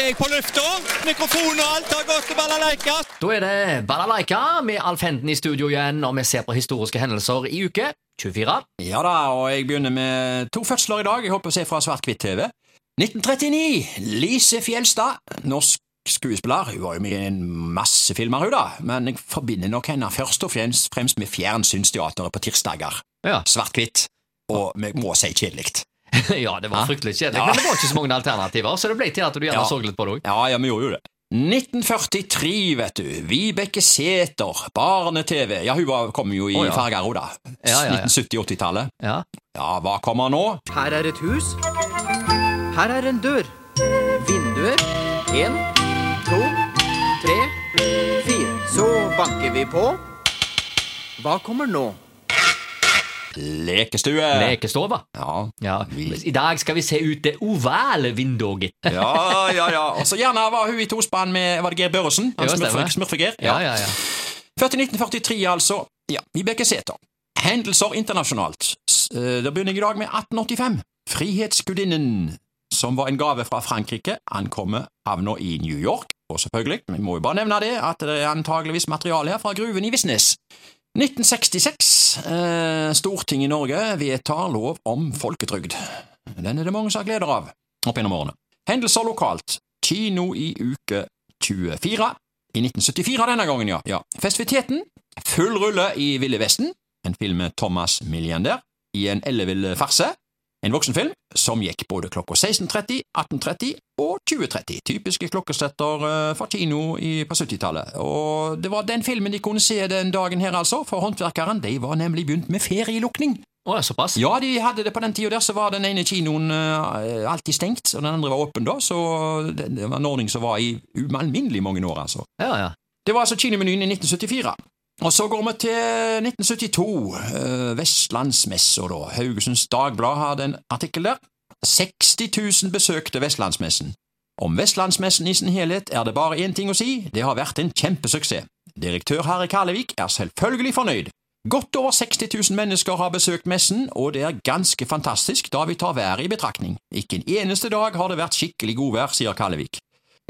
er jeg på lufta. Mikrofon og alt har gått til balalaika. Da er det Balalaika med Alf Henden i studio igjen, og vi ser på historiske hendelser i uke 24. Ja da, og jeg begynner med to fødsler i dag. Jeg håper å se fra svart-hvitt-TV. 1939. Lise Fjelstad. Norsk skuespiller. Hun var jo med i en masse filmer, hun da, men jeg forbinder nok henne først og fremst med fjernsynsteateret på tirsdager. Ja. Svart-hvitt. Og vi må si kjedelig. ja, det var fryktelig kjedelig, Ja. men det var ikke så mange alternativer, så det ble til at du gjerne Ja. så litt på det òg. Ja, ja, vi gjorde jo det. 1943, vet du. Vibeke Sæther, barne-TV. Ja, hun kom jo i oh, ja. farger, hun, da. Ja, ja, ja. 1970-80-tallet. Ja. Ja, hva kommer nå? Her er et hus. Her er en dør. Vinduer. En, to, tre, fire. Så banker vi på. Hva kommer nå? Lekestue. Lekestova. Ja. Ja. Vi- I dag skal vi se ut det ovale vinduet, gitt. Ja, ja, ja. Og så gjerne var hun i tospann med Var det Geir Børresen? Han Ja, smurfe, smurfegeir? Ja, ja, ja. Født i 1943, altså. Ja, Vibeke. Hendelser internasjonalt. Eh, Da begynner jeg i dag med 1885. Frihetsgudinnen, som var en gave fra Frankrike, ankommer havna i New York. Og selvfølgelig, vi må jo bare nevne det, at det er antageligvis materiale her fra gruven i Visnes. 1966. Eh, Stortinget i Norge vedtar lov om folketrygd. Den er det mange som har gleder av opp gjennom årene. Hendelser lokalt. Kino i uke 24. I 1974 denne gangen, ja. ja. Festiviteten. Full rulle i Ville Vesten. En film med Thomas Milliander i en ellevill farse. En voksenfilm som gikk både klokka 16.30, 18.30 og 20.30. Typiske klokkesetter eh, fra kino på 70-tallet. Og det var den filmen de kunne se den dagen her, altså, for håndverkeren. De var nemlig begynt med ferielukning. Oh, såpass? Ja, de hadde det på den tida der, så var den ene kinoen uh, alltid stengt, og den andre var åpen da, så det, det var en ordning som var i ualminnelig mange år, altså. Ja, ja. Det var altså kinomenyen i 1974. Og så går vi til 1972, eh, Vestlandsmessa da. Haugesunds Dagblad hadde en artikkel der. 60 000 besøkte Vestlandsmessen. Om Vestlandsmessen i sin helhet er det bare én ting å si, det har vært en kjempesuksess. Direktør Harry Kalevik er selvfølgelig fornøyd. Godt over 60 000 mennesker har besøkt messen, og det er ganske fantastisk da vi tar været i betraktning. Ikke en eneste dag har det vært skikkelig godvær, sier Karlevik.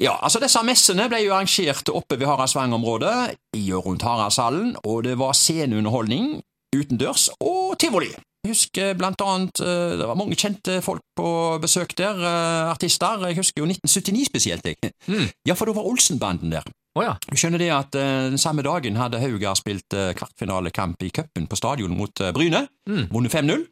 Ja, altså Disse messene ble jo arrangert oppe ved Haraldsvang-området, i og rundt Haraldshallen, og det var sceneunderholdning utendørs og tivoli. Jeg husker blant annet eh, det var mange kjente folk på besøk der, eh, artister. Jeg husker jo 1979 spesielt. jeg. Mm. Ja, for da var Olsenbanden der. Oh, ja. Du skjønner det at eh, den samme dagen hadde Haugar spilt kvartfinalekamp i cupen på stadion mot Bryne. Mm. Vunnet 5-0.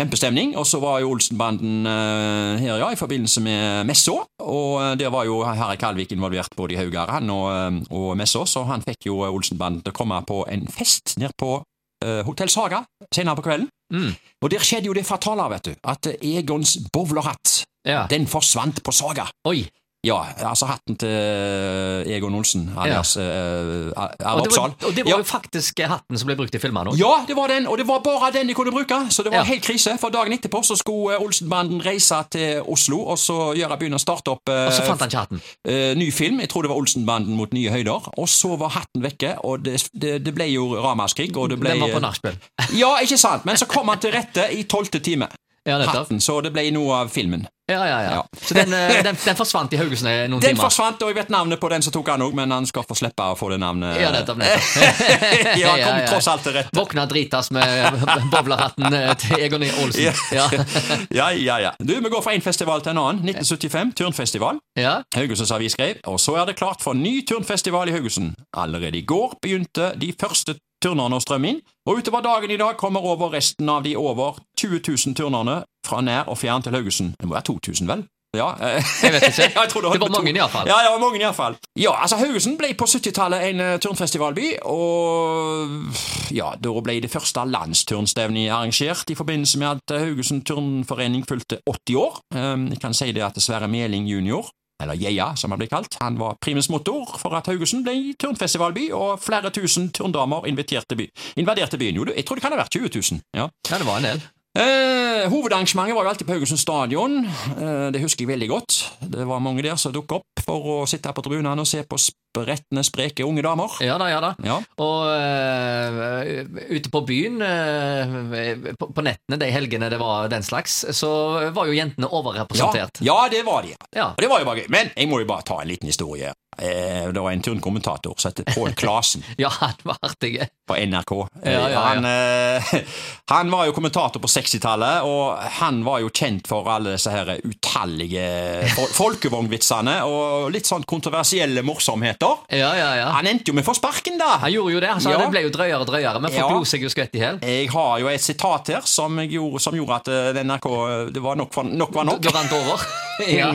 Kjempestemning. Og så var jo Olsenbanden eh, her, ja, i forbindelse med Messa. Og eh, der var jo Harry Kalvik involvert både i Haugar han og, eh, og Messa, så han fikk jo Olsenbanden til å komme på en fest nede på uh, Hotell Saga senere på kvelden. Mm. Og der skjedde jo det fatale, vet du, at Egons bowlerhatt, ja. den forsvant på Saga. Oi. Ja, altså hatten til eh, Egon Olsen, alias ja. Og uh, det Oppsal. var, og det var Ja. jo faktisk hatten som ble brukt i filmene òg. Ja, det var den, og det var bare den de kunne bruke, så det var Ja. helt krise. For dagen etterpå så skulle eh, Olsenbanden reise til Oslo og så gjøre begynne å starte opp uh, Og så fant han ikke hatten. Uh, ny film. Jeg tror det var Olsenbanden mot nye høyder. Og så var hatten vekke, og det, det, det ble jo ramaskrig. Og det ble, Den var på nachspiel. Ja, ikke sant, men så kom han til rette i tolvte time. Ja. Hatten, så det ble noe av filmen. Ja, ja, ja. Så den, eh, den, den forsvant i Haugesund noen Den timer. forsvant, og jeg vet navnet på den som tok han òg, men han skal få slippe å få det navnet. Ja, nettopp, nettopp. ja, han kom Ja, ja. tross alt til rette. Våkna dritas med bowlerhatten eh, til Egon E. Olsen. Ja. Ja. Ja, ja, ja. Du, Vi går fra én festival til en annen. 1975, turnfestival. ja. Haugesunds Avis skrev, og så er det klart for ny turnfestival i Haugesund. Allerede i går begynte de første turnerne å strømme inn, og utover dagen i dag kommer over resten av de over 20 000 turnerne fra nær og fjern til Haugesund. Det må være 2000, vel? Ja, eh, Jeg vet ikke. jeg det, Det var mange i hvert fall. Ja, det var mange fall. Ja, altså Haugesund ble på 70-tallet en eh, turnfestivalby, og ja, da ble det første landsturnstevnet arrangert i forbindelse med at Haugesund turnforening fylte 80 år. Um, jeg kan si det at Sverre Meling junior, eller Geia som han ble kalt, han var primus motor for at Haugesund ble turnfestivalby, og flere tusen turndamer by, invaderte byen. Jo, jeg tror det kan ha vært 20 000. ja. ja, det var en del. Eh, hovedarrangementet var jo alltid på Haugesund stadion. Eh, det husker jeg veldig godt. Det var mange der som dukket opp for å sitte på tribunene og se på opprettende, spreke unge damer. Ja da, ja da. Ja. Og uh, ute på byen, uh, på, på nettene de helgene det var den slags, så var jo jentene Ja, overrepresentert. ja, det var de. Ja. Og det var jo bare gøy. Men jeg må jo bare ta en liten historie. Eh, det var en turnkommentator som het Pål Klasen Ja, han var artig. på NRK. Eh, Ja, ja, ja. Han, eh, han var jo kommentator på 60-tallet, og han var jo kjent for alle disse her utallige fol folkevognvitsene og litt sånn kontroversielle morsomheter. Ja, ja, ja. Han endte jo med å få sparken, da. Han gjorde jo det. Altså, Ja. Det ble jo drøyere og drøyere, men folk Ja. lo seg jo skvett i hjel. Jeg har jo et sitat her som, jeg gjorde, som gjorde at eh, NRK Det var nok, for, nok var nok. Det rant over. ja.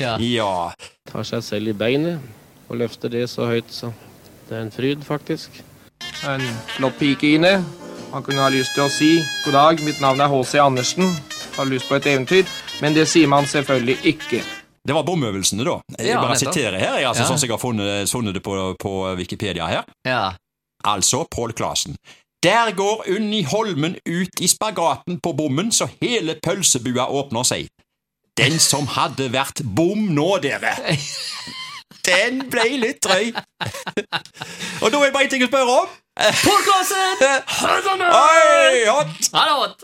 Ja. ja. tar seg selv i beinet og løfter det så høyt så det er en fryd, faktisk. En flott pike inne. Han kunne ha lyst til å si god dag, mitt navn er H.C. Andersen. Har lyst på et eventyr, men det sier man selvfølgelig ikke. Det var bomøvelsene, da. Jeg Ja, bare nettopp. siterer her, jeg, altså, Ja. sånn som jeg har funnet, funnet det på, på Wikipedia her. ja. Altså Pål Klasen. Der går Unni Holmen ut i spagaten på bommen så hele pølsebua åpner seg. Den som hadde vært bom nå, dere. Den ble litt drøy. Og da er det bare én ting å spørre om. Pål Clausen! Oi, hot!